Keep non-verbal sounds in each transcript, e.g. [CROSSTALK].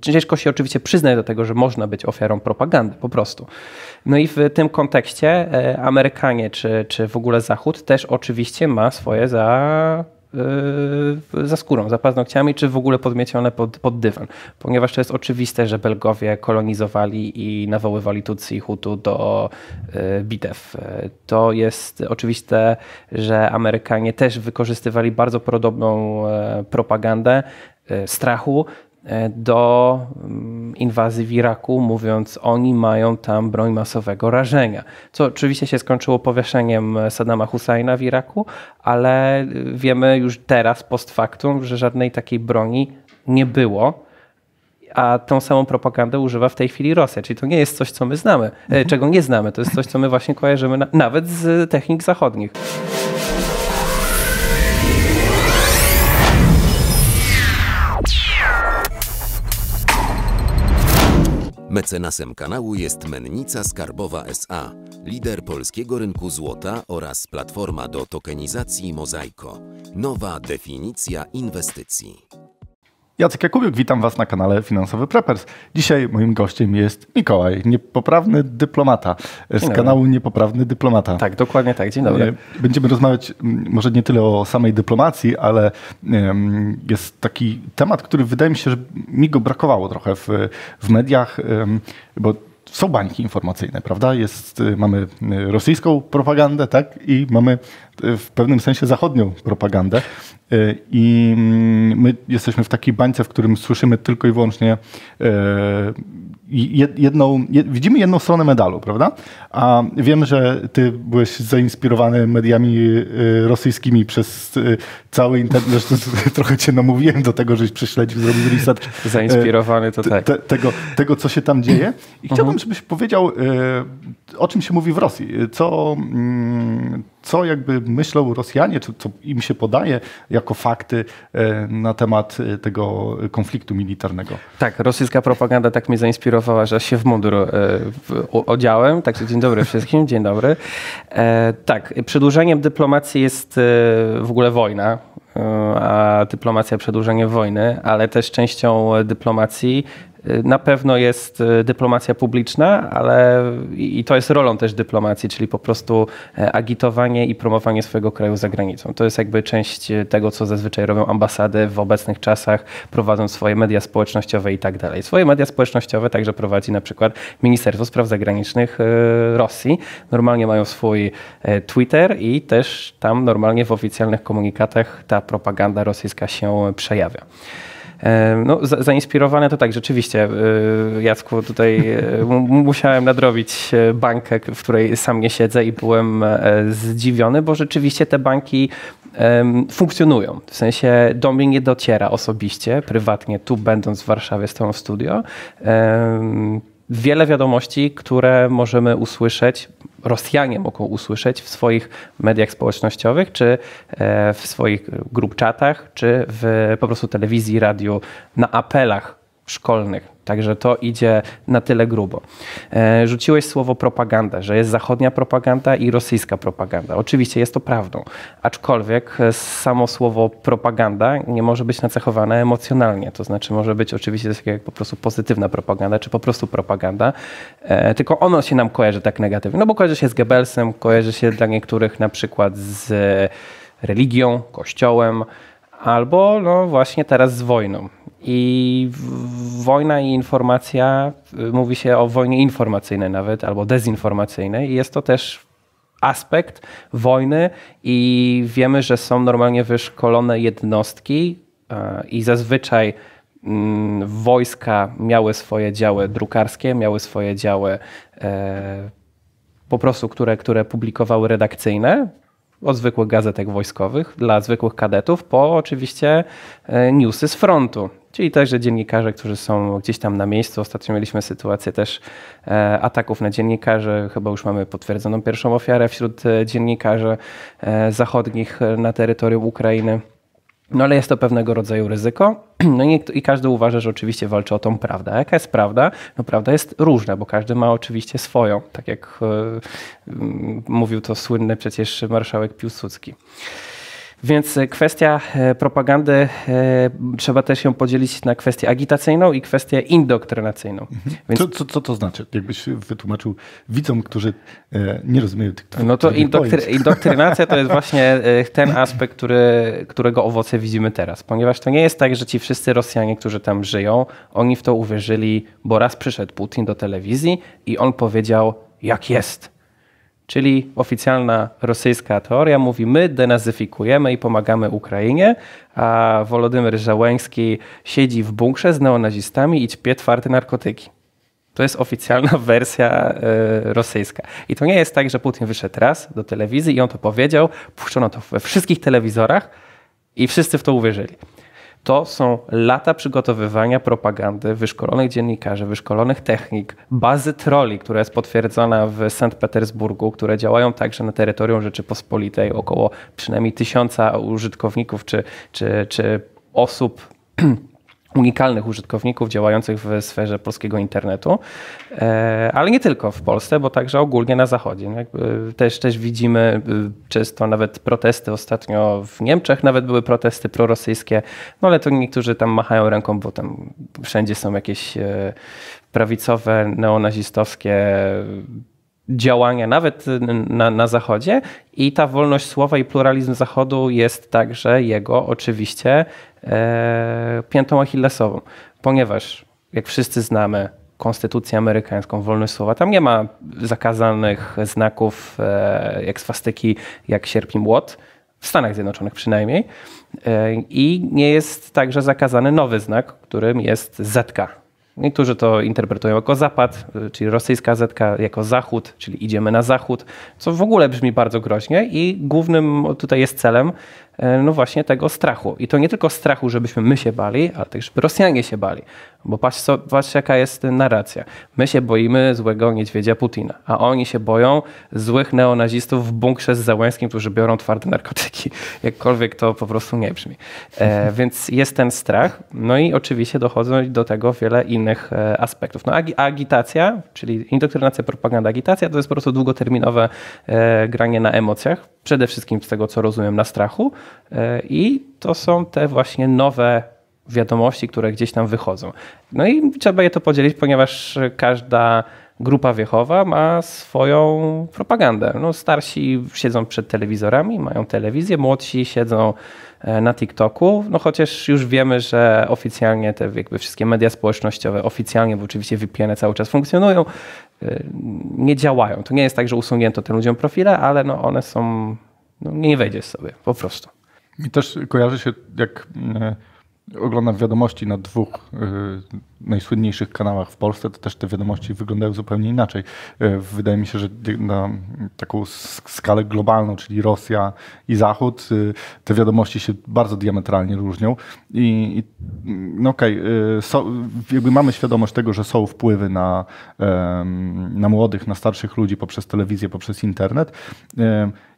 Ciężko się oczywiście przyznać do tego, że można być ofiarą propagandy, po prostu. No i w tym kontekście e, Amerykanie czy, czy w ogóle Zachód też oczywiście ma swoje za e, za skórą, za paznokciami, czy w ogóle podmiecione pod, pod dywan. Ponieważ to jest oczywiste, że Belgowie kolonizowali i nawoływali Tutsi i Hutu do e, bitew. To jest oczywiste, że Amerykanie też wykorzystywali bardzo podobną propagandę strachu do mm, inwazji w Iraku, mówiąc, oni mają tam broń masowego rażenia. Co oczywiście się skończyło powieszeniem Saddama Husseina w Iraku, ale wiemy już teraz, post factum, że żadnej takiej broni nie było. A tą samą propagandę używa w tej chwili Rosja. Czyli to nie jest coś, co my znamy, e, mhm. czego nie znamy. To jest coś, co my właśnie kojarzymy na, nawet z technik zachodnich. Mecenasem kanału jest Mennica Skarbowa SA, lider polskiego rynku złota oraz platforma do tokenizacji Mozaiko. Nowa definicja inwestycji. Jacek Jakubiuk, witam Was na kanale Finansowy Preppers. Dzisiaj moim gościem jest Mikołaj, niepoprawny dyplomata z kanału Niepoprawny Dyplomata. Tak, dokładnie tak. Dzień dobry. E, będziemy rozmawiać może nie tyle o samej dyplomacji, ale jest taki temat, który wydaje mi się, że mi go brakowało trochę w, w mediach, bo są bańki informacyjne, prawda? Jest, y, mamy y, rosyjską propagandę, tak? I mamy w pewnym sensie zachodnią propagandę. I mm, my jesteśmy w takiej bańce, w którym słyszymy tylko i wyłącznie jedną, widzimy jedną stronę medalu, prawda? A wiemy, że ty byłeś zainspirowany mediami y, rosyjskimi przez y, cały internet. Zresztą [LAUGHS] trochę cię namówiłem do tego, żebyś prześledził, zrobił research. [LAUGHS] Zainspirowany to tak. Te, tego, tego, co się tam dzieje. I chciałbym, mhm. żebyś powiedział, y, o czym się mówi w Rosji. Co, mm, co jakby myślą Rosjanie, czy co im się podaje jako fakty na temat tego konfliktu militarnego. Tak, rosyjska propaganda tak mnie zainspirowała że się w mundur e, odziałem. Także dzień dobry wszystkim, dzień dobry. E, tak, przedłużeniem dyplomacji jest e, w ogóle wojna a dyplomacja przedłużenie wojny, ale też częścią dyplomacji na pewno jest e, dyplomacja publiczna, ale i to jest rolą też dyplomacji, czyli po prostu e, agitowanie i promowanie swojego kraju za granicą. To jest jakby część e, tego, co zazwyczaj robią ambasady w obecnych czasach, prowadząc swoje media społecznościowe i tak dalej. Swoje media społecznościowe także prowadzi na przykład Ministerstwo Spraw Zagranicznych Rosji. Normalnie mają swój Twitter i też tam normalnie w oficjalnych komunikatach ta propaganda rosyjska się przejawia. No, zainspirowane to tak, rzeczywiście, y, Jacku, tutaj y, musiałem nadrobić y, bankę, w której sam nie siedzę i byłem e, zdziwiony, bo rzeczywiście te banki funkcjonują. W sensie do mnie nie dociera osobiście, prywatnie, tu będąc w Warszawie z tą studio wiele wiadomości, które możemy usłyszeć, Rosjanie mogą usłyszeć w swoich mediach społecznościowych, czy e, w swoich grup czatach, czy w po prostu telewizji, radiu, na apelach szkolnych Także to idzie na tyle grubo. E, rzuciłeś słowo propaganda, że jest zachodnia propaganda i rosyjska propaganda. Oczywiście jest to prawdą, aczkolwiek samo słowo propaganda nie może być nacechowane emocjonalnie. To znaczy może być oczywiście tak jak po prostu pozytywna propaganda, czy po prostu propaganda, e, tylko ono się nam kojarzy tak negatywnie. No bo kojarzy się z Goebbelsem, kojarzy się dla niektórych na przykład z religią, kościołem, albo no właśnie teraz z wojną. I wojna i informacja, y, mówi się o wojnie informacyjnej nawet, albo dezinformacyjnej. I jest to też aspekt wojny i wiemy, że są normalnie wyszkolone jednostki y, i zazwyczaj mm, wojska miały swoje działy drukarskie, miały swoje działy e, po prostu, które, które publikowały redakcyjne, od zwykłych gazetek wojskowych dla zwykłych kadetów, po oczywiście e, newsy z frontu. Czyli także dziennikarze, którzy są gdzieś tam na miejscu. Ostatnio mieliśmy sytuację też e, ataków na dziennikarzy. Chyba już mamy potwierdzoną pierwszą ofiarę wśród e, dziennikarzy zachodnich na terytorium Ukrainy. No ale jest to pewnego rodzaju ryzyko. [CLEARS THROAT] No i, i, każdy uważa, że oczywiście walczy o tą prawdę. A jaka jest prawda? No prawda jest różna, bo każdy ma oczywiście swoją. Tak jak e, mówił to słynny przecież marszałek Piłsudski. Więc kwestia propagandy trzeba też ją podzielić na kwestię agitacyjną i kwestię indoktrynacyjną. Mhm. Więc... Co, co, co, to znaczy? Jakbyś wytłumaczył widzom, którzy nie rozumieją tych No to indoktry indoktrynacja to jest [LAUGHS] właśnie ten aspekt, który, którego owoce widzimy teraz. Ponieważ to nie jest tak, że ci wszyscy Rosjanie, którzy tam żyją, oni w to uwierzyli, bo raz przyszedł Putin do telewizji i on powiedział, jak jest. Czyli oficjalna rosyjska teoria mówi, my denazyfikujemy i pomagamy Ukrainie, a Wolodymyr Żałęski siedzi w bunkrze z neonazistami i ćpie twarde narkotyki. To jest oficjalna [LAUGHS] wersja y, rosyjska. I to nie jest tak, że Putin wyszedł raz do telewizji i on to powiedział, puszczono to we wszystkich telewizorach i wszyscy w to uwierzyli to są lata przygotowywania propagandy wyszkolonych dziennikarzy, wyszkolonych technik, bazy troli, która jest potwierdzona w Sankt Petersburgu, które działają także na terytorium Rzeczypospolitej, około przynajmniej tysiąca użytkowników czy, czy, czy osób [CLEARS THROAT] unikalnych użytkowników działających w sferze polskiego internetu, e, ale nie tylko w Polsce, bo także ogólnie na Zachodzie. Też, też widzimy y, często nawet protesty ostatnio w Niemczech, nawet były protesty prorosyjskie, no ale to niektórzy tam machają ręką, bo tam wszędzie są jakieś e, prawicowe, neonazistowskie działania nawet na, na Zachodzie. I ta wolność słowa i pluralizm Zachodu jest także jego oczywiście e, piętą achillesową, ponieważ jak wszyscy znamy konstytucję amerykańską, wolność słowa, tam nie ma zakazanych znaków e, jak swastyki, jak sierp i młot, w Stanach Zjednoczonych przynajmniej. E, I nie jest także zakazany nowy znak, którym jest zetka Niektórzy to interpretują jako zapad, czyli rosyjska zetka jako zachód, czyli idziemy na zachód, co w ogóle brzmi bardzo groźnie i głównym tutaj jest celem no właśnie tego strachu. I to nie tylko strachu, żebyśmy my się bali, ale też żeby Rosjanie się bali. Bo patrz, co, patrz jaka jest narracja. My się boimy złego niedźwiedzia Putina, a oni się boją złych neonazistów w bunkrze z Załęskim, którzy biorą twarde narkotyki. [LAUGHS] Jakkolwiek to po prostu nie brzmi. E, [LAUGHS] więc jest ten strach. No i oczywiście dochodzą do tego wiele innych e, aspektów. No ag agitacja, czyli indoktrynacja, propaganda, agitacja to jest po prostu długoterminowe e, granie na emocjach. Przede wszystkim z tego, co rozumiem, na strachu E, I to są te właśnie nowe wiadomości, które gdzieś tam wychodzą. No i trzeba je to podzielić, ponieważ każda grupa wiechowa ma swoją propagandę. No, starsi siedzą przed telewizorami, mają telewizję, młodsi siedzą e, na TikToku, no chociaż już wiemy, że oficjalnie te jakby wszystkie media społecznościowe, oficjalnie, bo oczywiście VPN cały czas funkcjonują, e, nie działają. To nie jest tak, że usunięto tym ludziom profile, ale no one są, no nie wejdziesz sobie po prostu. Mi też kojarzy się, jak e, oglądam wiadomości na dwóch y, najsłynniejszych kanałach w Polsce, to też te wiadomości wyglądają zupełnie inaczej. Y, wydaje mi się, że na taką skalę globalną, czyli Rosja i Zachód, te wiadomości się bardzo diametralnie różnią. I, i no okej, okay, jakby mamy świadomość tego, że są wpływy na, na młodych, na starszych ludzi poprzez telewizję, poprzez internet.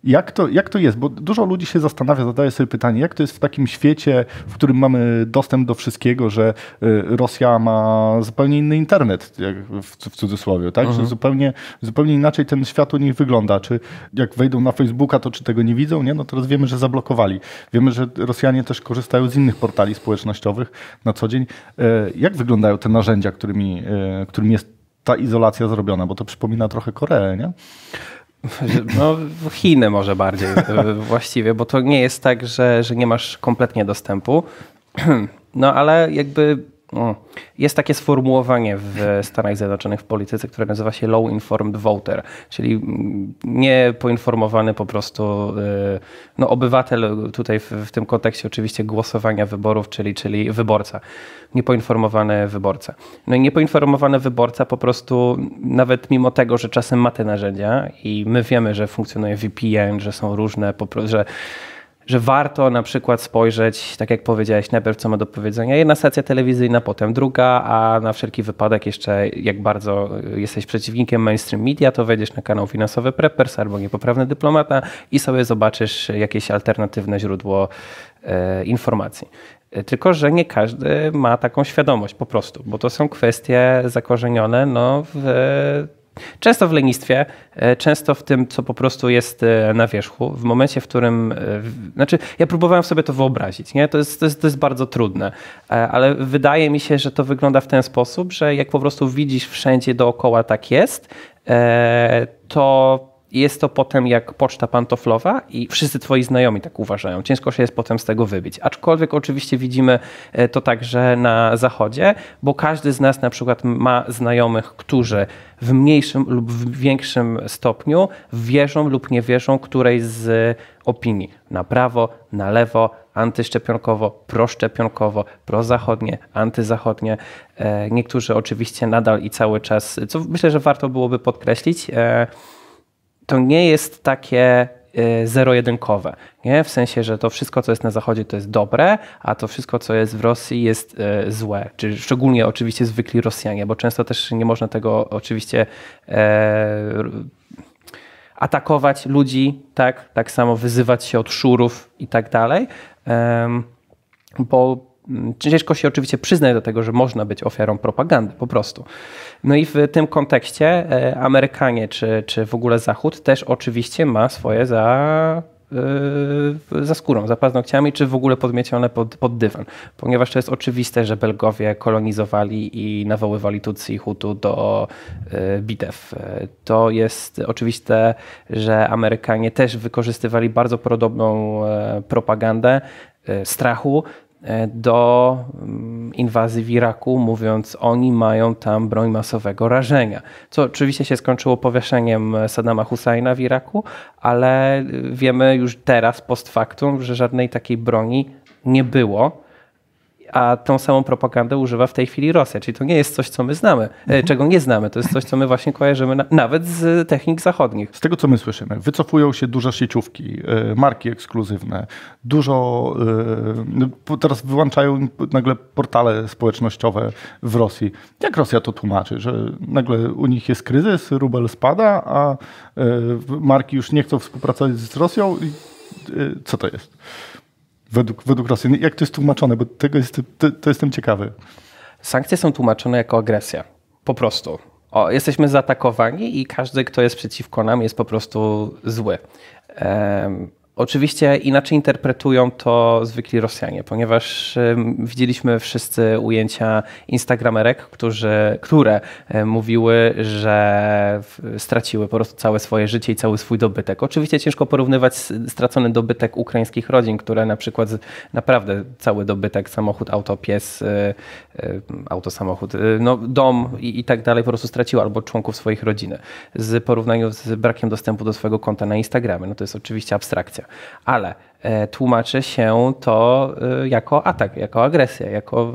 Jak to, jak to jest? Bo dużo ludzi się zastanawia, zadaje sobie pytanie, jak to jest w takim świecie, w którym mamy dostęp do wszystkiego, że y, Rosja ma zupełnie inny internet, w, cudzysłowie, tak? Mhm. Że zupełnie, zupełnie inaczej ten świat u nich wygląda. Czy jak wejdą na Facebooka, to czy tego nie widzą? Nie? No teraz wiemy, że zablokowali. Wiemy, że Rosjanie też korzystają z innych portali społecznościowych na co dzień. Y, jak wyglądają te narzędzia, którymi, y, którymi jest ta izolacja zrobiona? Bo to przypomina trochę Koreę, nie? [LAUGHS] No, Chiny może bardziej właściwie, bo to nie jest tak, że, że nie masz kompletnie dostępu. [CLEARS THROAT] No ale jakby jest takie sformułowanie w Stanach Zjednoczonych w polityce, które nazywa się low informed voter, czyli niepoinformowany po prostu y, no, obywatel tutaj w, w, tym kontekście oczywiście głosowania wyborów, czyli, czyli wyborca. Niepoinformowany wyborca. No i niepoinformowany wyborca po prostu nawet mimo tego, że czasem ma te narzędzia i my wiemy, że funkcjonuje VPN, że są różne, że że warto na przykład spojrzeć, tak jak powiedziałeś, najpierw co ma do powiedzenia jedna stacja telewizyjna, potem druga, a na wszelki wypadek jeszcze jak bardzo jesteś przeciwnikiem mainstream media, to wejdziesz na kanał finansowy Preppers albo niepoprawny dyplomata i sobie zobaczysz jakieś alternatywne źródło e, informacji. Tylko, że nie każdy ma taką świadomość po prostu, bo to są kwestie zakorzenione no, w Często w lenistwie, e, często w tym, co po prostu jest e, na wierzchu. W momencie, w którym. Znaczy, ja próbowałem sobie to wyobrazić, nie? To, jest, to, jest, to jest bardzo trudne, ale wydaje mi się, że to wygląda w ten sposób, że jak po prostu widzisz wszędzie dookoła tak jest, to jest to potem jak poczta pantoflowa i wszyscy twoi znajomi tak uważają. Ciężko się jest potem z tego wybić. Aczkolwiek oczywiście widzimy e, to także na zachodzie, bo każdy z nas na przykład ma znajomych, którzy w mniejszym lub w większym stopniu wierzą lub nie wierzą którejś z opinii. Na prawo, na lewo, antyszczepionkowo, proszczepionkowo, prozachodnie, antyzachodnie. E, niektórzy oczywiście nadal i cały czas, co myślę, że warto byłoby podkreślić, e, to nie jest takie e, zero-jedynkowe. Nie? W sensie, że to wszystko, co jest na zachodzie, to jest dobre, a to wszystko, co jest w Rosji, jest e, złe. Czy szczególnie oczywiście zwykli Rosjanie, bo często też nie można tego oczywiście e, atakować ludzi, tak? tak samo wyzywać się od szurów i tak dalej. E, bo ciężko się oczywiście przyznać do tego, że można być ofiarą propagandy, po prostu. No i w tym kontekście e, Amerykanie czy, czy w ogóle Zachód też oczywiście ma swoje za, yy, za skórą, za paznokciami, czy w ogóle podmiecione pod, pod dywan. Ponieważ to jest oczywiste, że Belgowie kolonizowali i nawoływali Tutsi i Hutu do yy, bitew. To jest oczywiste, że Amerykanie też wykorzystywali bardzo podobną propagandę strachu E, do mm, inwazji w Iraku, mówiąc, oni mają tam broń masowego rażenia. Co oczywiście się skończyło powieszeniem Saddama Husseina w Iraku, ale wiemy już teraz, post factum, że żadnej takiej broni nie było a tą samą propagandę używa w tej chwili Rosja. Czyli to nie jest coś, co my znamy, e, mhm. czego nie znamy. To jest coś, co my właśnie kojarzymy na, nawet z technik zachodnich. Z tego, co my słyszymy, wycofują się duże sieciówki, e, marki ekskluzywne, dużo, e, no, teraz wyłączają nagle portale społecznościowe w Rosji. Jak Rosja to tłumaczy, że nagle u nich jest kryzys, rubel spada, a marki już nie chcą współpracować z Rosją? Co to jest? Według, według Rosjan. Jak to jest tłumaczone? Bo tego jest, to, to jestem ciekawy. Sankcje są tłumaczone jako agresja. Po prostu. O, jesteśmy zaatakowani i każdy, kto jest przeciwko nam, jest po prostu zły. Oczywiście inaczej interpretują to zwykli Rosjanie, ponieważ widzieliśmy wszyscy ujęcia Instagramerek, którzy, które mówiły, że straciły po prostu całe swoje życie i cały swój dobytek. Oczywiście ciężko porównywać stracony dobytek ukraińskich rodzin, które na przykład naprawdę cały dobytek, samochód, auto, pies, e, e, auto, samochód, e, no, dom i, i tak dalej po prostu straciły albo członków swoich rodziny. Z porównaniu z brakiem dostępu do swojego konta na Instagramie, no to jest oczywiście abstrakcja ale e, tłumaczy się to e, jako atak, jako agresja, jako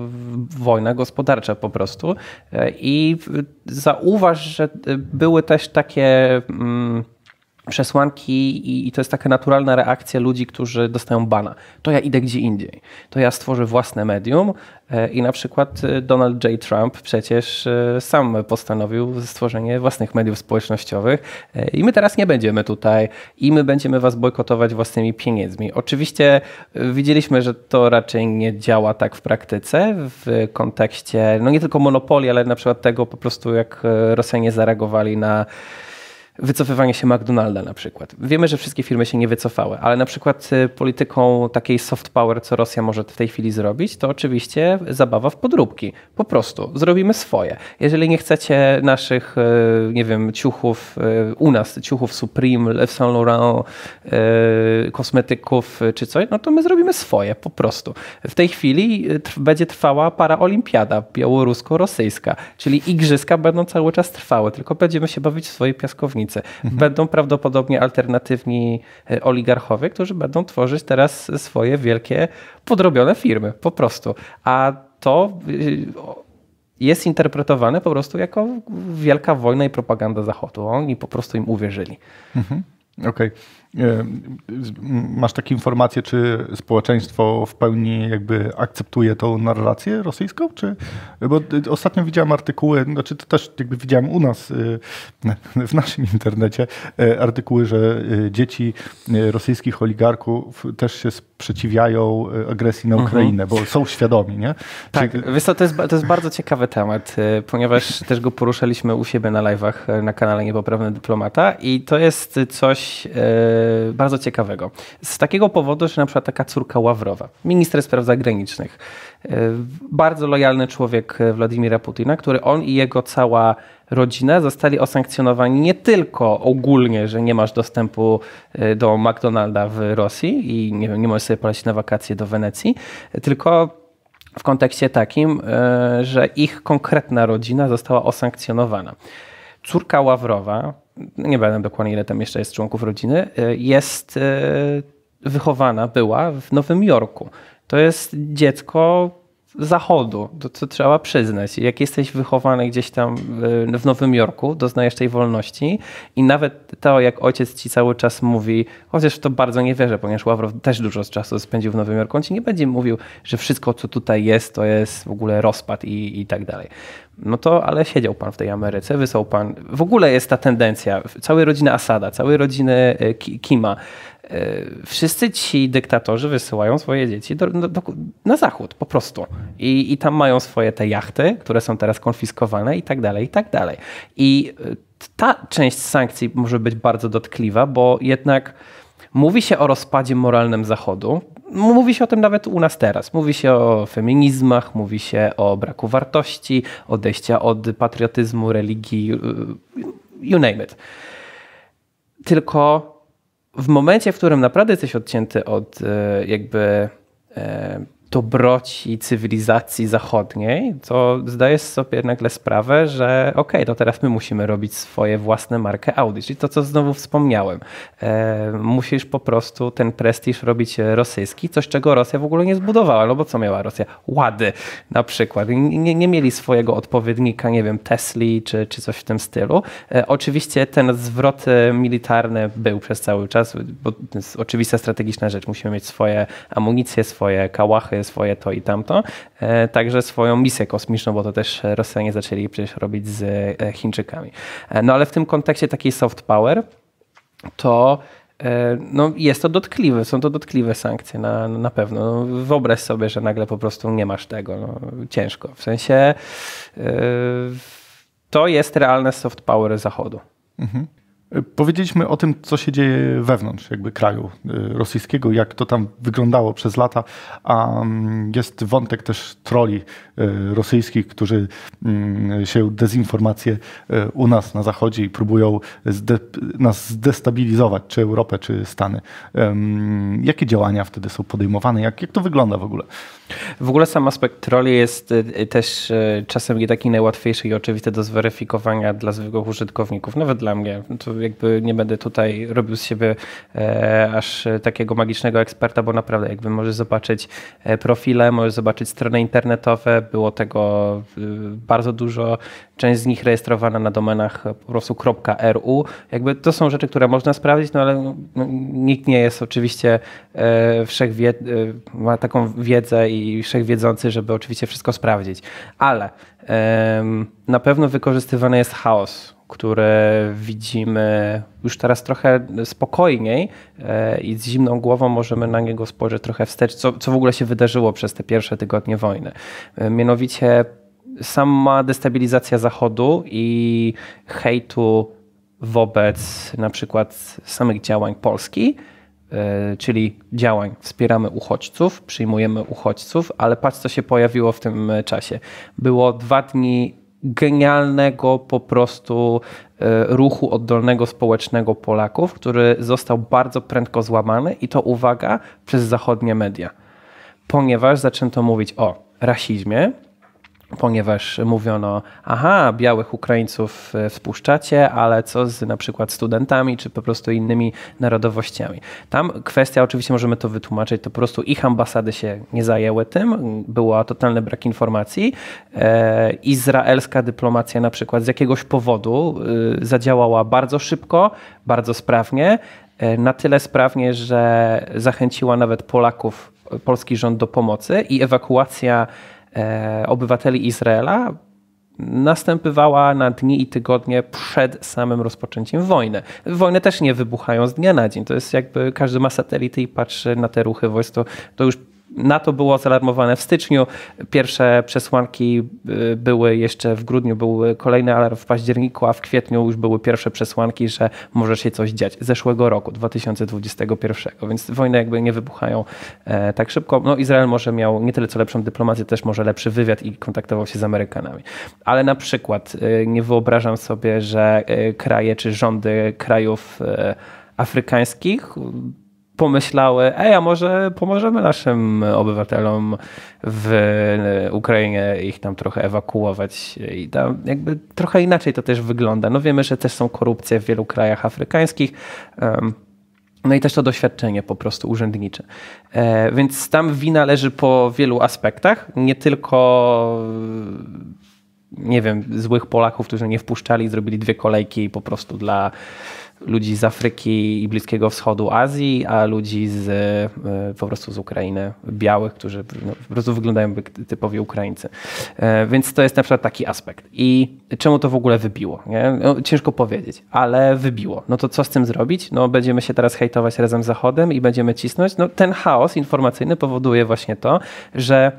wojna gospodarcza po prostu. E, I zauważ, że były też takie. Mm, przesłanki i, to jest taka naturalna reakcja ludzi, którzy dostają bana. To ja idę gdzie indziej. To ja stworzę własne medium e, i na przykład e, Donald J. Trump przecież e, sam postanowił stworzenie własnych mediów społecznościowych i my teraz nie będziemy tutaj i my będziemy was bojkotować własnymi pieniędzmi. Oczywiście widzieliśmy, że to raczej nie działa tak w praktyce w kontekście no nie tylko monopolii, ale na przykład tego po prostu jak Rosjanie zareagowali na wycofywanie się McDonalda na przykład. Wiemy, że wszystkie firmy się nie wycofały, ale na przykład y, polityką takiej soft power, co Rosja może w tej chwili zrobić, to oczywiście zabawa w podróbki. Po prostu zrobimy swoje. Jeżeli nie chcecie naszych, y, nie wiem, ciuchów y, u nas, ciuchów Supreme, Saint Laurent, kosmetyków czy coś, no to my zrobimy swoje, po prostu. W tej chwili będzie trwała paraolimpiada białorusko-rosyjska, czyli igrzyska będą cały czas trwały, tylko będziemy się bawić w swojej piaskownicy Mhm. Będą prawdopodobnie alternatywni e, oligarchowie, którzy będą tworzyć teraz swoje wielkie, podrobione firmy, po prostu. A to y, jest interpretowane po prostu jako wielka wojna i propaganda Zachodu. Oni po prostu im uwierzyli. Mhm. Okej. Okay. Masz takie informacje, czy społeczeństwo w pełni jakby akceptuje tą narrację rosyjską? Czy, bo ostatnio widziałem artykuły, znaczy to też jakby widziałem u nas y, [LAUGHS] w naszym internecie y, artykuły, że dzieci rosyjskich oligarchów też się sprzeciwiają agresji na mhm. Ukrainę, mhm. bo są świadomi, nie? Tak, Czy... wiesz co, to, jest, to jest bardzo ciekawy temat, ponieważ [LAUGHS] też go poruszaliśmy u siebie na live'ach na kanale Niepoprawny Dyplomata i to jest coś bardzo ciekawego. Z takiego powodu, że na przykład taka córka Ławrowa, minister spraw zagranicznych, e, bardzo lojalny człowiek Władimira Putina, który on i jego cała rodzina zostali osankcjonowani nie tylko ogólnie, że nie masz dostępu e, do McDonalda w Rosji i nie, nie możesz sobie polecieć na wakacje do Wenecji, tylko w kontekście takim, e, że ich konkretna rodzina została osankcjonowana. Córka Ławrowa, nie wiem dokładnie ile tam jeszcze jest członków rodziny, e, jest e, wychowana, była w Nowym Jorku. To jest dziecko zachodu, to co trzeba przyznać. Jak jesteś wychowany gdzieś tam w Nowym Jorku, doznajesz tej wolności i nawet to, jak ojciec ci cały czas mówi, chociaż w to bardzo nie wierzę, ponieważ Ławrow też dużo czasu spędził w Nowym Jorku, on ci nie będzie mówił, że wszystko, co tutaj jest, to jest w ogóle rozpad i, i tak dalej. No to, ale siedział pan w tej Ameryce, wysłał pan. W ogóle jest ta tendencja, całej rodziny Asada, całej rodziny e, Kima. E, wszyscy ci dyktatorzy wysyłają swoje dzieci do, do, na zachód po prostu. I, I tam mają swoje te jachty, które są teraz konfiskowane i tak dalej, i tak dalej. I e, ta część sankcji może być bardzo dotkliwa, bo jednak mówi się o rozpadzie moralnym Zachodu, Mówi się o tym nawet u nas teraz. Mówi się o feminizmach, mówi się o braku wartości, odejścia od patriotyzmu, religii, y, you name it. Tylko w momencie, w którym naprawdę jesteś odcięty od y, jakby e, dobroci cywilizacji zachodniej, to zdajesz sobie nagle sprawę, że okej, okay, to teraz my musimy robić swoje własne markę Audi. Czyli to, co znowu wspomniałem. E, musisz po prostu ten prestiż robić rosyjski, coś czego Rosja w ogóle nie zbudowała. No bo co miała Rosja? Łady na przykład. Nie, nie mieli swojego odpowiednika, nie wiem, Tesli czy, czy coś w tym stylu. E, oczywiście ten zwrot militarny był przez cały czas, bo to jest oczywista strategiczna rzecz. Musimy mieć swoje amunicje, swoje kałachy, swoje to i tamto, e, także swoją misję kosmiczną, bo to też Rosjanie zaczęli przecież robić z e, Chińczykami. E, no ale w tym kontekście takiej soft power, to no, jest to dotkliwe, są to dotkliwe sankcje na, na pewno. No, wyobraź sobie, że nagle po prostu nie masz tego. No, ciężko. W sensie yy, to jest realne soft power Zachodu. Mhm. Powiedzieliśmy o tym, co się dzieje wewnątrz jakby kraju y, rosyjskiego, jak to tam wyglądało przez lata, a mm, jest wątek też troli y, rosyjskich, którzy mm, się dezinformacje y, u nas na zachodzie i próbują zde nas zdestabilizować, czy Europę, czy Stany. Jakie działania wtedy są podejmowane? Jak, jak to wygląda w ogóle? W ogóle sam aspekt troli jest też czasem nie taki najłatwiejszy i oczywisty do zweryfikowania dla zwykłych użytkowników, nawet dla mnie. To jakby nie będę tutaj robił z siebie e, aż takiego magicznego eksperta, bo naprawdę jakby możesz zobaczyć e, profile, możesz zobaczyć strony internetowe, było tego e, bardzo dużo, część z nich rejestrowana na domenach po prostu .ru. Jakby to są rzeczy, które można sprawdzić, no ale no, nikt nie jest oczywiście wszechwie, ma taką wiedzę i wszechwiedzący, żeby oczywiście wszystko sprawdzić. Ale na pewno wykorzystywany jest chaos które widzimy już teraz trochę spokojniej e, i z zimną głową możemy na niego spojrzeć trochę wstecz, co, co w ogóle się wydarzyło przez te pierwsze tygodnie wojny. E, mianowicie sama destabilizacja Zachodu i hejtu wobec na przykład samych działań Polski, e, czyli działań wspieramy uchodźców, przyjmujemy uchodźców, ale patrz co się pojawiło w tym czasie. Było dwa dni genialnego po prostu e, ruchu oddolnego społecznego Polaków, który został bardzo prędko złamany i to uwaga przez zachodnie media. Ponieważ zaczęto mówić o rasizmie, ponieważ mówiono, aha, białych Ukraińców e, wpuszczacie, ale co z na przykład studentami, czy po prostu innymi narodowościami. Tam kwestia, oczywiście możemy to wytłumaczyć, to po prostu ich ambasady się nie zajęły tym, był totalny brak informacji. E, izraelska dyplomacja na przykład z jakiegoś powodu e, zadziałała bardzo szybko, bardzo sprawnie, na tyle sprawnie, że zachęciła nawet Polaków, polski rząd do pomocy i ewakuacja obywateli Izraela następowała na dni i tygodnie przed samym rozpoczęciem wojny. Wojny też nie wybuchają z dnia na dzień. To jest jakby każdy ma satelity i patrzy na te ruchy wojsk. To, to już NATO było zalarmowane w styczniu. Pierwsze przesłanki y, były jeszcze w grudniu, były kolejne alarm w październiku, a w kwietniu już były pierwsze przesłanki, że może się coś dziać. Zeszłego roku, 2021. Więc wojny jakby nie wybuchają e, tak szybko. No Izrael może miał nie tyle co lepszą dyplomację, też może lepszy wywiad i kontaktował się z Amerykanami. Ale na przykład y, nie wyobrażam sobie, że y, kraje czy rządy krajów afrykańskich pomyślały, ej, a może pomożemy naszym obywatelom w Ukrainie ich tam trochę ewakuować i tam jakby trochę inaczej to też wygląda. No wiemy, że też są korupcje w wielu krajach afrykańskich. No i też to doświadczenie po prostu urzędnicze. E, więc tam wina leży po wielu aspektach, nie tylko nie wiem, złych Polaków, którzy nie wpuszczali, zrobili dwie kolejki po prostu dla ludzi z Afryki i Bliskiego Wschodu, Azji, a ludzi z, e, po prostu z Ukrainy, białych, którzy no, po prostu wyglądają jak typowi Ukraińcy. E, więc to jest na przykład taki aspekt. I czemu to w ogóle wybiło? No, ciężko powiedzieć, ale wybiło. No to co z tym zrobić? No będziemy się teraz hejtować razem z Zachodem i będziemy cisnąć. No ten chaos informacyjny powoduje właśnie to, że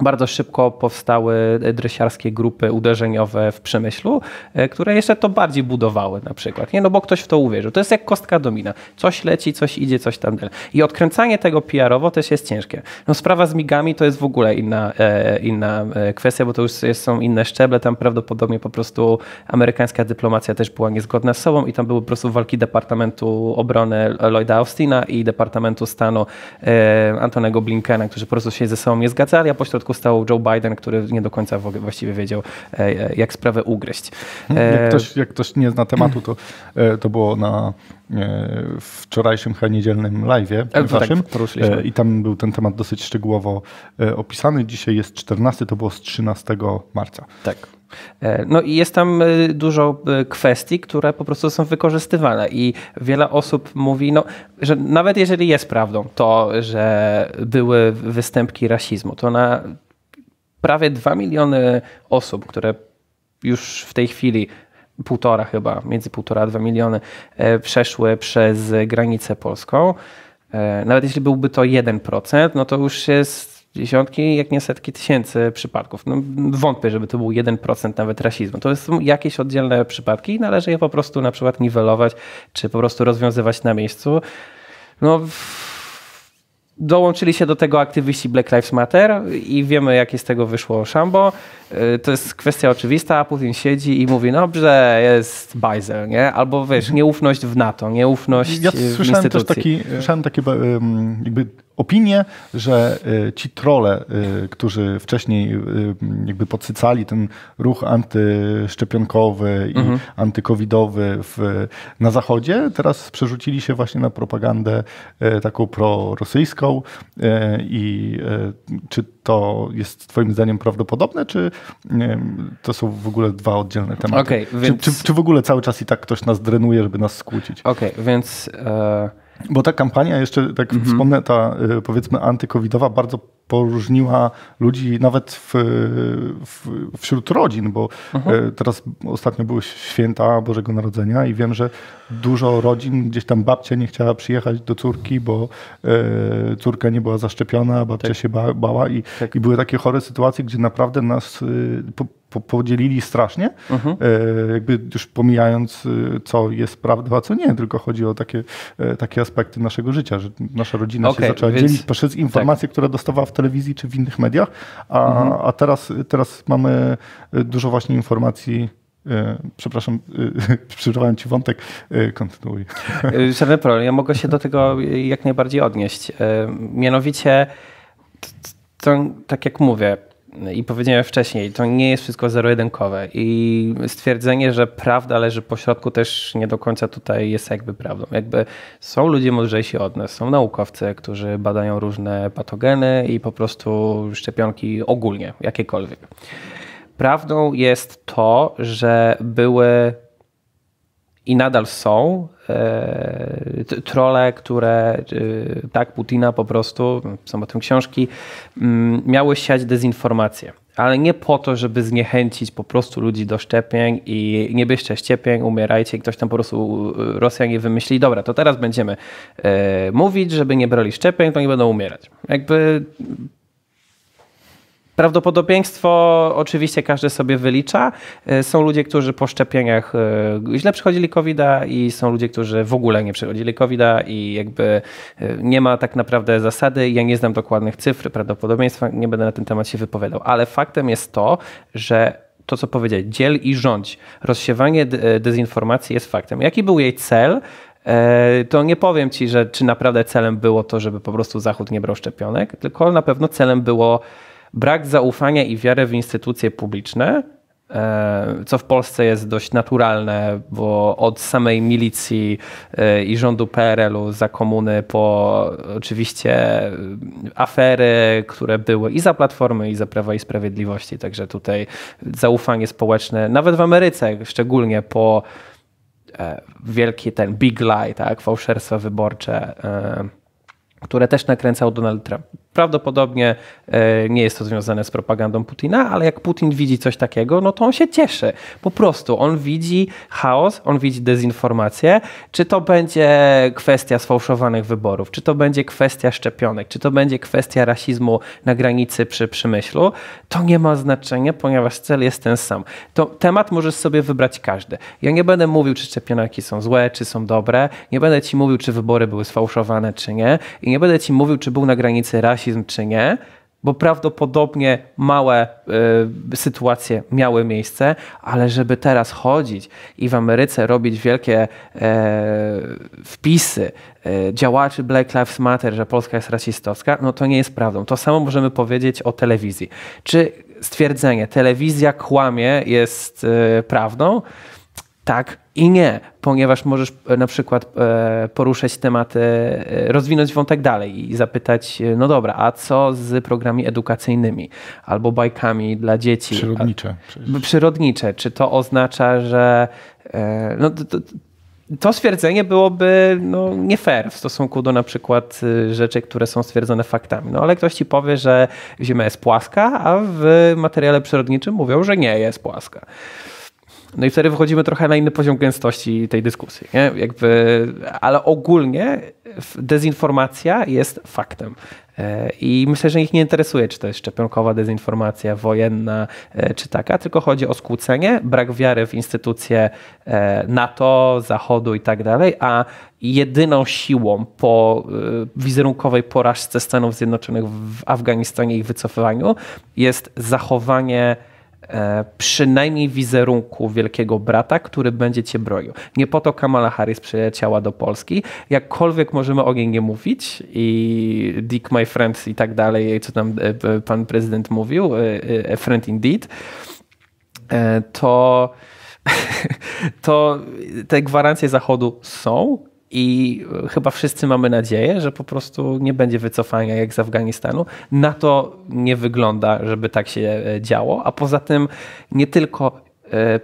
bardzo szybko powstały dresiarskie grupy uderzeniowe w przemyślu, e, które jeszcze to bardziej budowały na przykład. Nie, no bo ktoś w to uwierzył. To jest jak kostka domina. Coś leci, coś idzie, coś tam dalej. I odkręcanie tego PR-owo też jest ciężkie. No sprawa z migami to jest w ogóle inna, e, inna e, kwestia, bo to już są inne szczeble. Tam prawdopodobnie po prostu amerykańska dyplomacja też była niezgodna z sobą i tam były po prostu walki Departamentu Obrony Lloyda Austina i Departamentu Stanu Antonego Blinkena, którzy po prostu się ze sobą nie zgadzali, a pośrodku stał Joe Biden, który nie do końca właściwie wiedział, e, e, jak sprawę ugryźć. Jak e, ktoś, jak ktoś nie zna tematu, to, to było na wczorajszym chyba niedzielnym live'ie tak, waszym i tam był ten temat dosyć szczegółowo opisany. Dzisiaj jest 14, to było z 13 marca. Tak. No i jest tam dużo kwestii, które po prostu są wykorzystywane i wiele osób mówi, no, że nawet jeżeli jest prawdą to, że były występki rasizmu, to na prawie 2 miliony osób, które już w tej chwili półtora chyba, między półtora a 2 miliony e, przeszły przez granicę polską. E, nawet jeśli byłby to 1%, no to już jest dziesiątki, jak nie setki tysięcy przypadków. No, wątpię, żeby to był 1% nawet rasizmu. To są jakieś oddzielne przypadki i należy je po prostu na przykład niwelować, czy po prostu rozwiązywać na miejscu. No, Dołączyli się do tego aktywiści Black Lives Matter i wiemy, jakie z tego wyszło szambo. Y, to jest kwestia oczywista, a Putin siedzi i mówi, dobrze, jest bajzel, nie? Albo wiesz, nieufność w NATO, nieufność ja w słyszałem instytucji. Też taki, słyszałem takie jakby opinię, że y, ci trole, y, którzy wcześniej y, jakby podsycali ten ruch antyszczepionkowy i mhm. antykowidowy w, na Zachodzie, teraz przerzucili się właśnie na propagandę taką prorosyjską i czy to jest twoim zdaniem prawdopodobne, czy to są w ogóle dwa oddzielne tematy? Okay, więc... czy, czy, czy, w ogóle cały czas i tak ktoś nas drenuje, żeby nas skłócić? Okej, okay, więc... Bo ta kampania, jeszcze tak mhm. wspomnę, ta y, powiedzmy antykowidowa bardzo poróżniła ludzi nawet w, w, wśród rodzin, bo mhm. Y, teraz ostatnio były święta Bożego Narodzenia i wiem, że dużo rodzin, gdzieś tam babcia nie chciała przyjechać do córki, bo e, córka nie była zaszczepiona, babcia tak. się ba, bała i, tak. i były takie chore sytuacje, gdzie naprawdę nas po, po, podzielili strasznie, mhm. e, jakby już pomijając, y, co jest prawdą, a co nie, tylko chodzi o takie, e, takie aspekty naszego życia, że nasza rodzina okay, się zaczęła więc... dzielić przez informacje, tak. które dostawała w telewizji czy w innych mediach, a, mhm. a teraz, teraz mamy dużo właśnie informacji E, przepraszam, e, [LAUGHS] przerwałem ci wątek, e, kontynuuj. Żaden problem, ja mogę się do tego jak najbardziej odnieść. Mianowicie, to, tak jak mówię i powiedziałem wcześniej, to nie jest wszystko zero-jedynkowe i stwierdzenie, że prawda leży po środku też nie do końca tutaj jest jakby prawdą. Jakby są ludzie mądrzejsi od nas, są naukowcy, którzy badają różne patogeny i po prostu szczepionki ogólnie, jakiekolwiek. Prawdą jest to, że były i nadal są e, trole, które e, tak Putina po prostu, są o tym książki, m, miały siać dezinformację. Ale nie po to, żeby zniechęcić po prostu ludzi do szczepień i nie bierzcie szczepień, umierajcie i ktoś tam po prostu Rosjanie wymyśli, dobra, to teraz będziemy e, mówić, żeby nie brali szczepień, to nie będą umierać. Jakby Prawdopodobieństwo oczywiście każdy sobie wylicza. E, są ludzie, którzy po szczepieniach e, źle przechodzili covid i są ludzie, którzy w ogóle nie przechodzili covid i jakby e, nie ma tak naprawdę zasady. Ja nie znam dokładnych cyfr prawdopodobieństwa, nie będę na ten temat się wypowiadał, ale faktem jest to, że to, co powiedzieć, dziel i rządź, rozsiewanie dezinformacji jest faktem. Jaki był jej cel? to nie powiem ci, że czy naprawdę celem było to, żeby po prostu Zachód nie brał szczepionek, tylko na pewno celem było brak zaufania i wiary w instytucje publiczne, e, co w Polsce jest dość naturalne, bo od samej milicji e, i rządu PRL-u za komuny po oczywiście afery, które były i za Platformy, i za Prawa i Sprawiedliwości. Także tutaj zaufanie społeczne, nawet w Ameryce, szczególnie po e, wielki ten big lie, tak, fałszerstwa wyborcze, które też nakręcał Donald Trump. Prawdopodobnie e, nie jest to związane z propagandą Putina, ale jak Putin widzi coś takiego, no to on się cieszy. Po prostu on widzi chaos, on widzi dezinformację. Czy to będzie kwestia sfałszowanych wyborów, czy to będzie kwestia szczepionek, czy to będzie kwestia rasizmu na granicy przy przemyślu, to nie ma znaczenia, ponieważ cel jest ten sam. To temat możesz sobie wybrać każdy. Ja nie będę mówił, czy szczepionki są złe, czy są dobre. Nie będę ci mówił, czy wybory były sfałszowane, czy nie. I nie będę ci mówił, czy był na granicy rasizm rasizm czy nie, bo prawdopodobnie małe y, sytuacje miały miejsce, ale żeby teraz chodzić i w Ameryce robić wielkie y, wpisy y, działaczy Black Lives Matter, że Polska jest rasistowska, no to nie jest prawdą. To samo możemy powiedzieć o telewizji. Czy stwierdzenie telewizja kłamie jest prawdą? Tak i nie, ponieważ możesz e, na przykład e, poruszać tematy, e, rozwinąć wątek dalej i zapytać, no dobra, a co z programami edukacyjnymi albo bajkami dla dzieci? Przyrodnicze. Przyrodnicze. Czy to oznacza, że no, to, to stwierdzenie byłoby no, nie fair w stosunku do na przykład rzeczy, które są stwierdzone faktami. No ale ktoś ci powie, że Ziemia jest płaska, a w materiale przyrodniczym mówią, że nie jest płaska. No i wtedy wychodzimy trochę na inny poziom gęstości tej dyskusji. Nie? Jakby, ale ogólnie dezinformacja jest faktem. E, I myślę, że ich nie interesuje, czy to jest szczepionkowa dezinformacja, wojenna, e, czy taka, tylko chodzi o skłócenie, brak wiary w instytucje e, NATO, Zachodu i tak dalej, a jedyną siłą po wizerunkowej porażce Stanów Zjednoczonych w Afganistanie i ich wycofywaniu jest zachowanie przynajmniej wizerunku wielkiego brata, który będzie cię bronił. Nie po to Kamala Harris przyleciała do Polski. Jakkolwiek możemy o niej nie mówić i Dick my friend i tak dalej, co tam e, pan prezydent mówił, e, a friend indeed, to, [LAUGHS] to te gwarancje Zachodu są i chyba wszyscy mamy nadzieję, że po prostu nie będzie wycofania jak z Afganistanu. Na to nie wygląda, żeby tak się e, działo. A poza tym nie tylko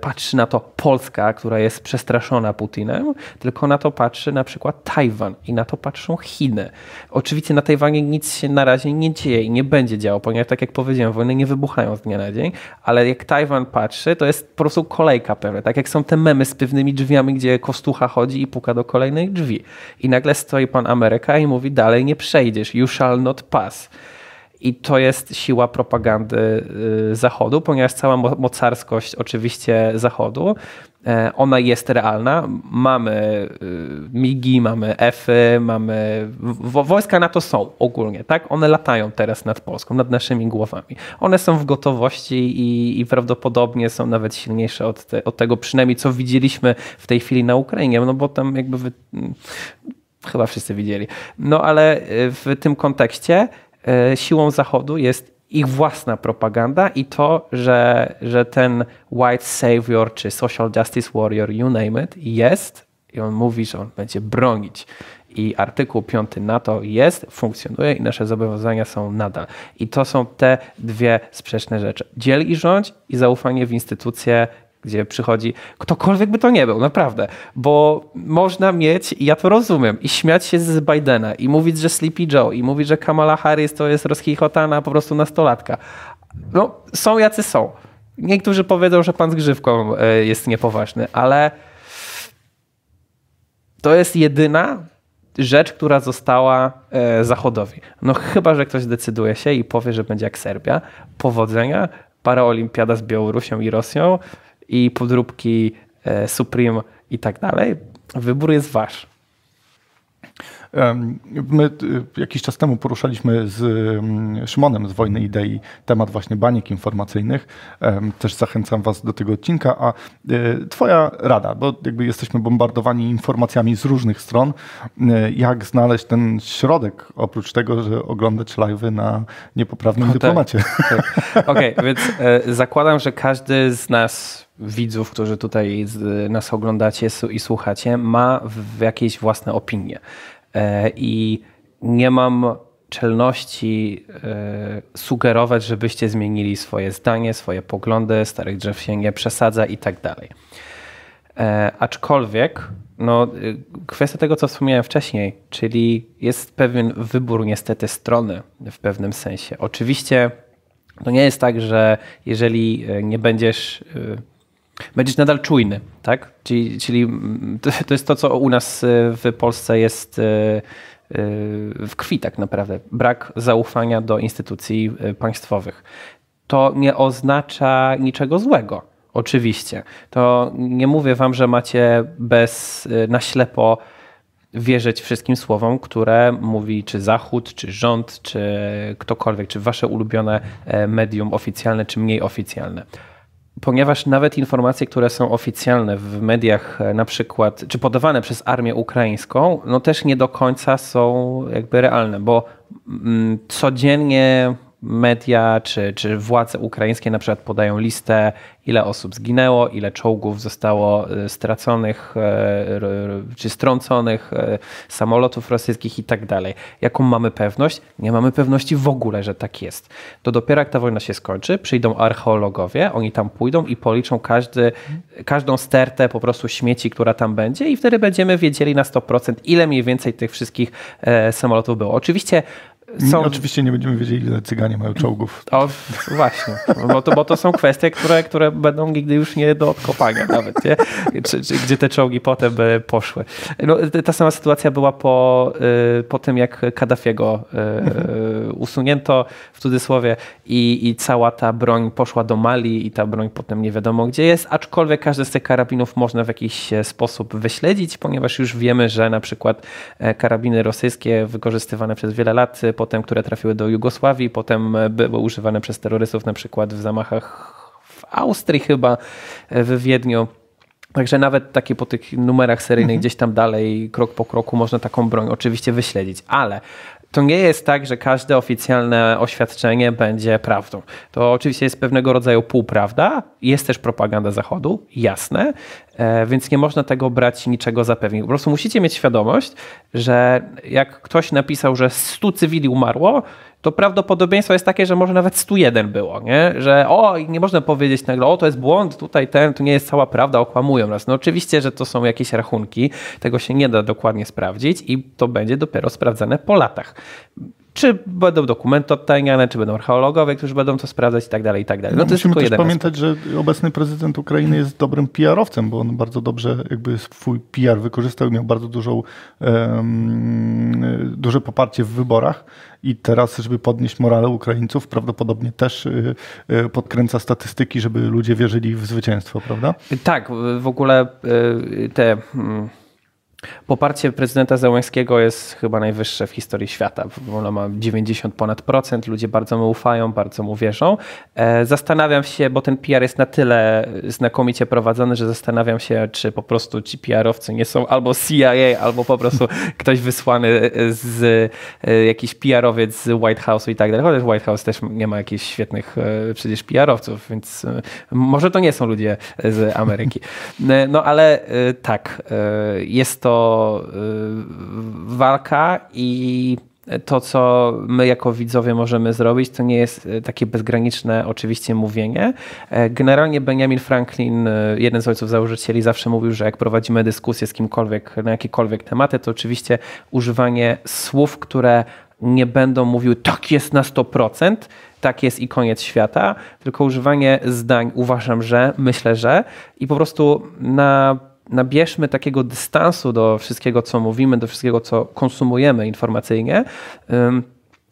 patrzy na to Polska, która jest przestraszona Putinem, tylko na to patrzy na przykład Tajwan i na to patrzą Chiny. Oczywiście na Tajwanie nic się na razie nie dzieje i nie będzie działo, ponieważ tak jak powiedziałem, wojny nie wybuchają z dnia na dzień, ale jak Tajwan patrzy, to jest po prostu kolejka pewna. Tak jak są te memy z pewnymi drzwiami, gdzie kostucha chodzi i puka do kolejnych drzwi. I nagle stoi pan Ameryka i mówi dalej nie przejdziesz, you shall not pass. I to jest siła propagandy y, Zachodu, ponieważ cała mocarskość oczywiście Zachodu, e, ona jest realna. Mamy y, MIGI, mamy EFy, mamy. Wojska NATO są ogólnie, tak? One latają teraz nad Polską, nad naszymi głowami. One są w gotowości i, i prawdopodobnie są nawet silniejsze od, te, od tego, przynajmniej co widzieliśmy w tej chwili na Ukrainie, no bo tam jakby. Wy... Chyba wszyscy widzieli. No ale w tym kontekście siłą Zachodu jest ich własna propaganda i to, że, że ten white savior czy social justice warrior, you name it, jest i on mówi, że on będzie bronić. I artykuł 5 NATO jest, funkcjonuje i nasze zobowiązania są nadal. I to są te dwie sprzeczne rzeczy. Dziel i rządź i zaufanie w instytucje gdzie przychodzi ktokolwiek by to nie był, naprawdę, bo można mieć, i ja to rozumiem, i śmiać się z Bidena, i mówić, że Sleepy Joe, i mówić, że Kamala Harris to jest rozchichotana po prostu nastolatka. No, są jacy są. Niektórzy powiedzą, że pan z grzywką e, jest niepoważny, ale to jest jedyna rzecz, która została e, Zachodowi. No chyba, że ktoś decyduje się i powie, że będzie jak Serbia. Powodzenia, paraolimpiada z Białorusią i Rosją i podróbki e, Supreme i tak dalej. Wybór jest wasz. My jakiś czas temu poruszaliśmy z mm, Szymonem z Wojny Idei temat właśnie baniek informacyjnych. Też zachęcam Was do tego odcinka. A y, Twoja rada, bo jakby jesteśmy bombardowani informacjami z różnych stron, y, jak znaleźć ten środek, oprócz tego, że oglądać live'y na niepoprawnym okay. dyplomacie. Okay. [LAUGHS] Okej, okay, więc e, zakładam, że każdy z nas widzów, którzy tutaj nas oglądacie i słuchacie, ma w jakieś własne opinie. E, i nie mam czelności e, sugerować, żebyście zmienili swoje zdanie, swoje poglądy, starych drzew się nie przesadza i tak dalej. E, aczkolwiek no, kwestia tego, co wspomniałem wcześniej, czyli jest pewien wybór niestety strony w pewnym sensie. Oczywiście to nie jest tak, że jeżeli nie będziesz będziesz nadal czujny, tak? Czyli, czyli mm, to jest to, co u nas e, w Polsce jest e, e, w krwi tak naprawdę. Brak zaufania do instytucji państwowych. To nie oznacza niczego złego. Oczywiście. To nie mówię wam, że macie bez na ślepo wierzyć wszystkim słowom, które mówi czy Zachód, czy rząd, czy ktokolwiek, czy wasze ulubione medium oficjalne, czy mniej oficjalne ponieważ nawet informacje, które są oficjalne w mediach, e, na przykład, czy podawane przez armię ukraińską, no też nie do końca są jakby realne, bo mm, codziennie media czy, czy władze ukraińskie na przykład podają listę, ile osób zginęło, ile czołgów zostało e, straconych e, czy strąconych, e, samolotów rosyjskich i tak dalej. Jaką mamy pewność? Nie mamy pewności w ogóle, że tak jest. To dopiero jak ta wojna się skończy, przyjdą archeologowie, oni tam pójdą i policzą każdy, każdą stertę po prostu śmieci, która tam będzie i wtedy będziemy wiedzieli na 100% ile mniej więcej tych wszystkich samolotów było. Oczywiście są... Oczywiście nie będziemy wiedzieli, ile cyganie mają czołgów. O, właśnie, bo to, bo to są kwestie, które, które będą nigdy już nie do odkopania nawet, nie? Czy, czy, gdzie te czołgi potem by poszły. No, ta sama sytuacja była po, y, po tym, jak Kaddafiego y, usunięto w cudzysłowie i, i cała ta broń poszła do Mali i ta broń potem nie wiadomo gdzie jest, aczkolwiek każdy z tych karabinów można w jakiś sposób wyśledzić, ponieważ już wiemy, że na przykład e, karabiny rosyjskie wykorzystywane przez wiele lat potem które trafiły do Jugosławii, potem były używane przez terrorystów na przykład w zamachach w Austrii chyba, w Wiedniu. Także nawet takie po tych numerach seryjnych mhm. gdzieś tam dalej, krok po kroku można taką broń oczywiście wyśledzić, ale to nie jest tak, że każde oficjalne oświadczenie będzie prawdą. To oczywiście jest pewnego rodzaju półprawda, jest też propaganda Zachodu, jasne, e, więc nie można tego brać niczego za pewnik. Po prostu musicie mieć świadomość, że jak ktoś napisał, że 100 cywili umarło, to prawdopodobieństwo jest takie, że może nawet 101 było, nie? że o, nie można powiedzieć nagle, o to jest błąd, tutaj ten, to nie jest cała prawda, okłamują nas. No oczywiście, że to są jakieś rachunki, tego się nie da dokładnie sprawdzić i to będzie dopiero sprawdzane po latach. Czy będą dokumenty odtajniane, czy będą archeologowie, którzy będą to sprawdzać i tak dalej, i tak dalej. No, no to musimy też pamiętać, aspekt. że obecny prezydent Ukrainy jest dobrym PR-owcem, bo on bardzo dobrze jakby swój PR wykorzystał i miał bardzo dużą, um, duże poparcie w wyborach i teraz, żeby podnieść morale Ukraińców, prawdopodobnie też y, y, podkręca statystyki, żeby ludzie wierzyli w zwycięstwo, prawda? Tak, w ogóle y, te mm, Poparcie prezydenta Zełańskiego jest chyba najwyższe w historii świata. Ona ma 90 ponad procent, ludzie bardzo mu ufają, bardzo mu wierzą. E, zastanawiam się, bo ten PR jest na tyle znakomicie prowadzony, że zastanawiam się, czy po prostu ci PR-owcy nie są albo CIA, albo po prostu [LAUGHS] ktoś wysłany z e, jakiś PR-owiec z White House'u i tak dalej. Chociaż White House też nie ma jakichś świetnych e, przecież PR-owców, więc może to nie są ludzie z Ameryki. No ale tak, jest to to y, walka i to, co my jako widzowie możemy zrobić, to nie jest e, takie bezgraniczne oczywiście mówienie. E, generalnie Benjamin Franklin, e, jeden z ojców założycieli, zawsze mówił, że jak prowadzimy dyskusję z kimkolwiek na jakiekolwiek tematy, to oczywiście używanie słów, które nie będą mówiły tak jest na 100%, tak jest i koniec świata, tylko używanie zdań uważam, że, myślę, że i po prostu na nabierzmy takiego dystansu do wszystkiego, co mówimy, do wszystkiego, co konsumujemy informacyjnie,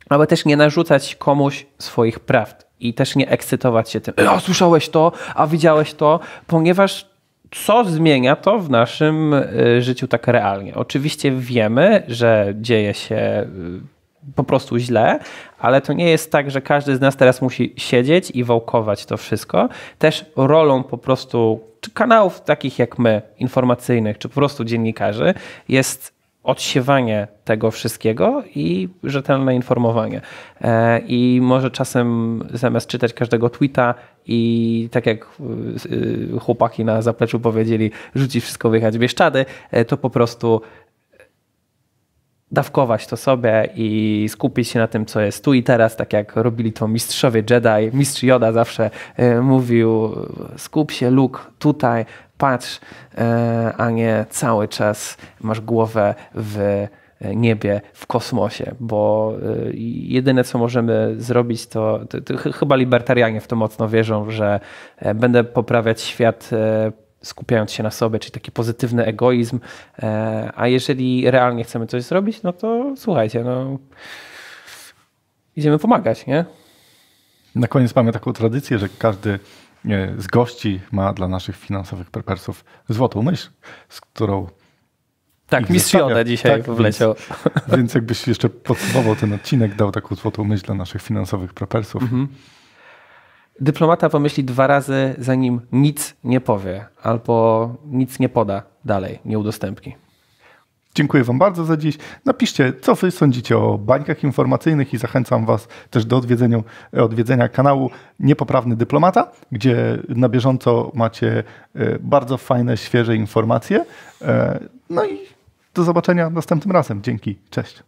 aby też nie narzucać komuś swoich prawd i też nie ekscytować się tym, a słyszałeś to, a widziałeś to, ponieważ co zmienia to w naszym y, życiu tak realnie? Oczywiście wiemy, że dzieje się y, po prostu źle, ale to nie jest tak, że każdy z nas teraz musi siedzieć i wałkować to wszystko. Też rolą po prostu czy kanałów takich jak my, informacyjnych, czy po prostu dziennikarzy, jest odsiewanie tego wszystkiego i rzetelne informowanie. E, I może czasem zamiast czytać każdego tweeta i tak jak y, chłopaki na zapleczu powiedzieli, rzucić wszystko, wyjechać Bieszczady, e, to po prostu dawkować to sobie i skupić się na tym, co jest tu i teraz, tak jak robili to mistrzowie Jedi. Mistrz Yoda zawsze e, mówił, skup się, Luke, tutaj, patrz, e, a nie cały czas masz głowę w niebie, w kosmosie, bo e, jedyne, co możemy zrobić, to, to, to chyba libertarianie w to mocno wierzą, że będę poprawiać świat skupiając się na sobie, czyli taki pozytywny egoizm. E, a jeżeli realnie chcemy coś zrobić, no to słuchajcie, no idziemy pomagać, nie? Na koniec mamy taką tradycję, że każdy z gości ma dla naszych finansowych prepersów złotą myśl, z którą tak, mistrz Joda dzisiaj tak, wleciał. Więc, więc jakbyś jeszcze podsumował ten odcinek, dał taką złotą myśl dla naszych finansowych prepersów. Mhm. Dyplomata pomyśli dwa razy, zanim nic nie powie albo nic nie poda dalej, nie udostępni. Dziękuję Wam bardzo za dziś. Napiszcie, co Wy sądzicie o bańkach informacyjnych i zachęcam Was też do odwiedzenia, odwiedzenia kanału Niepoprawny Dyplomata, gdzie na bieżąco macie e, bardzo fajne, świeże informacje. E, no i do zobaczenia następnym razem. Dzięki. Cześć.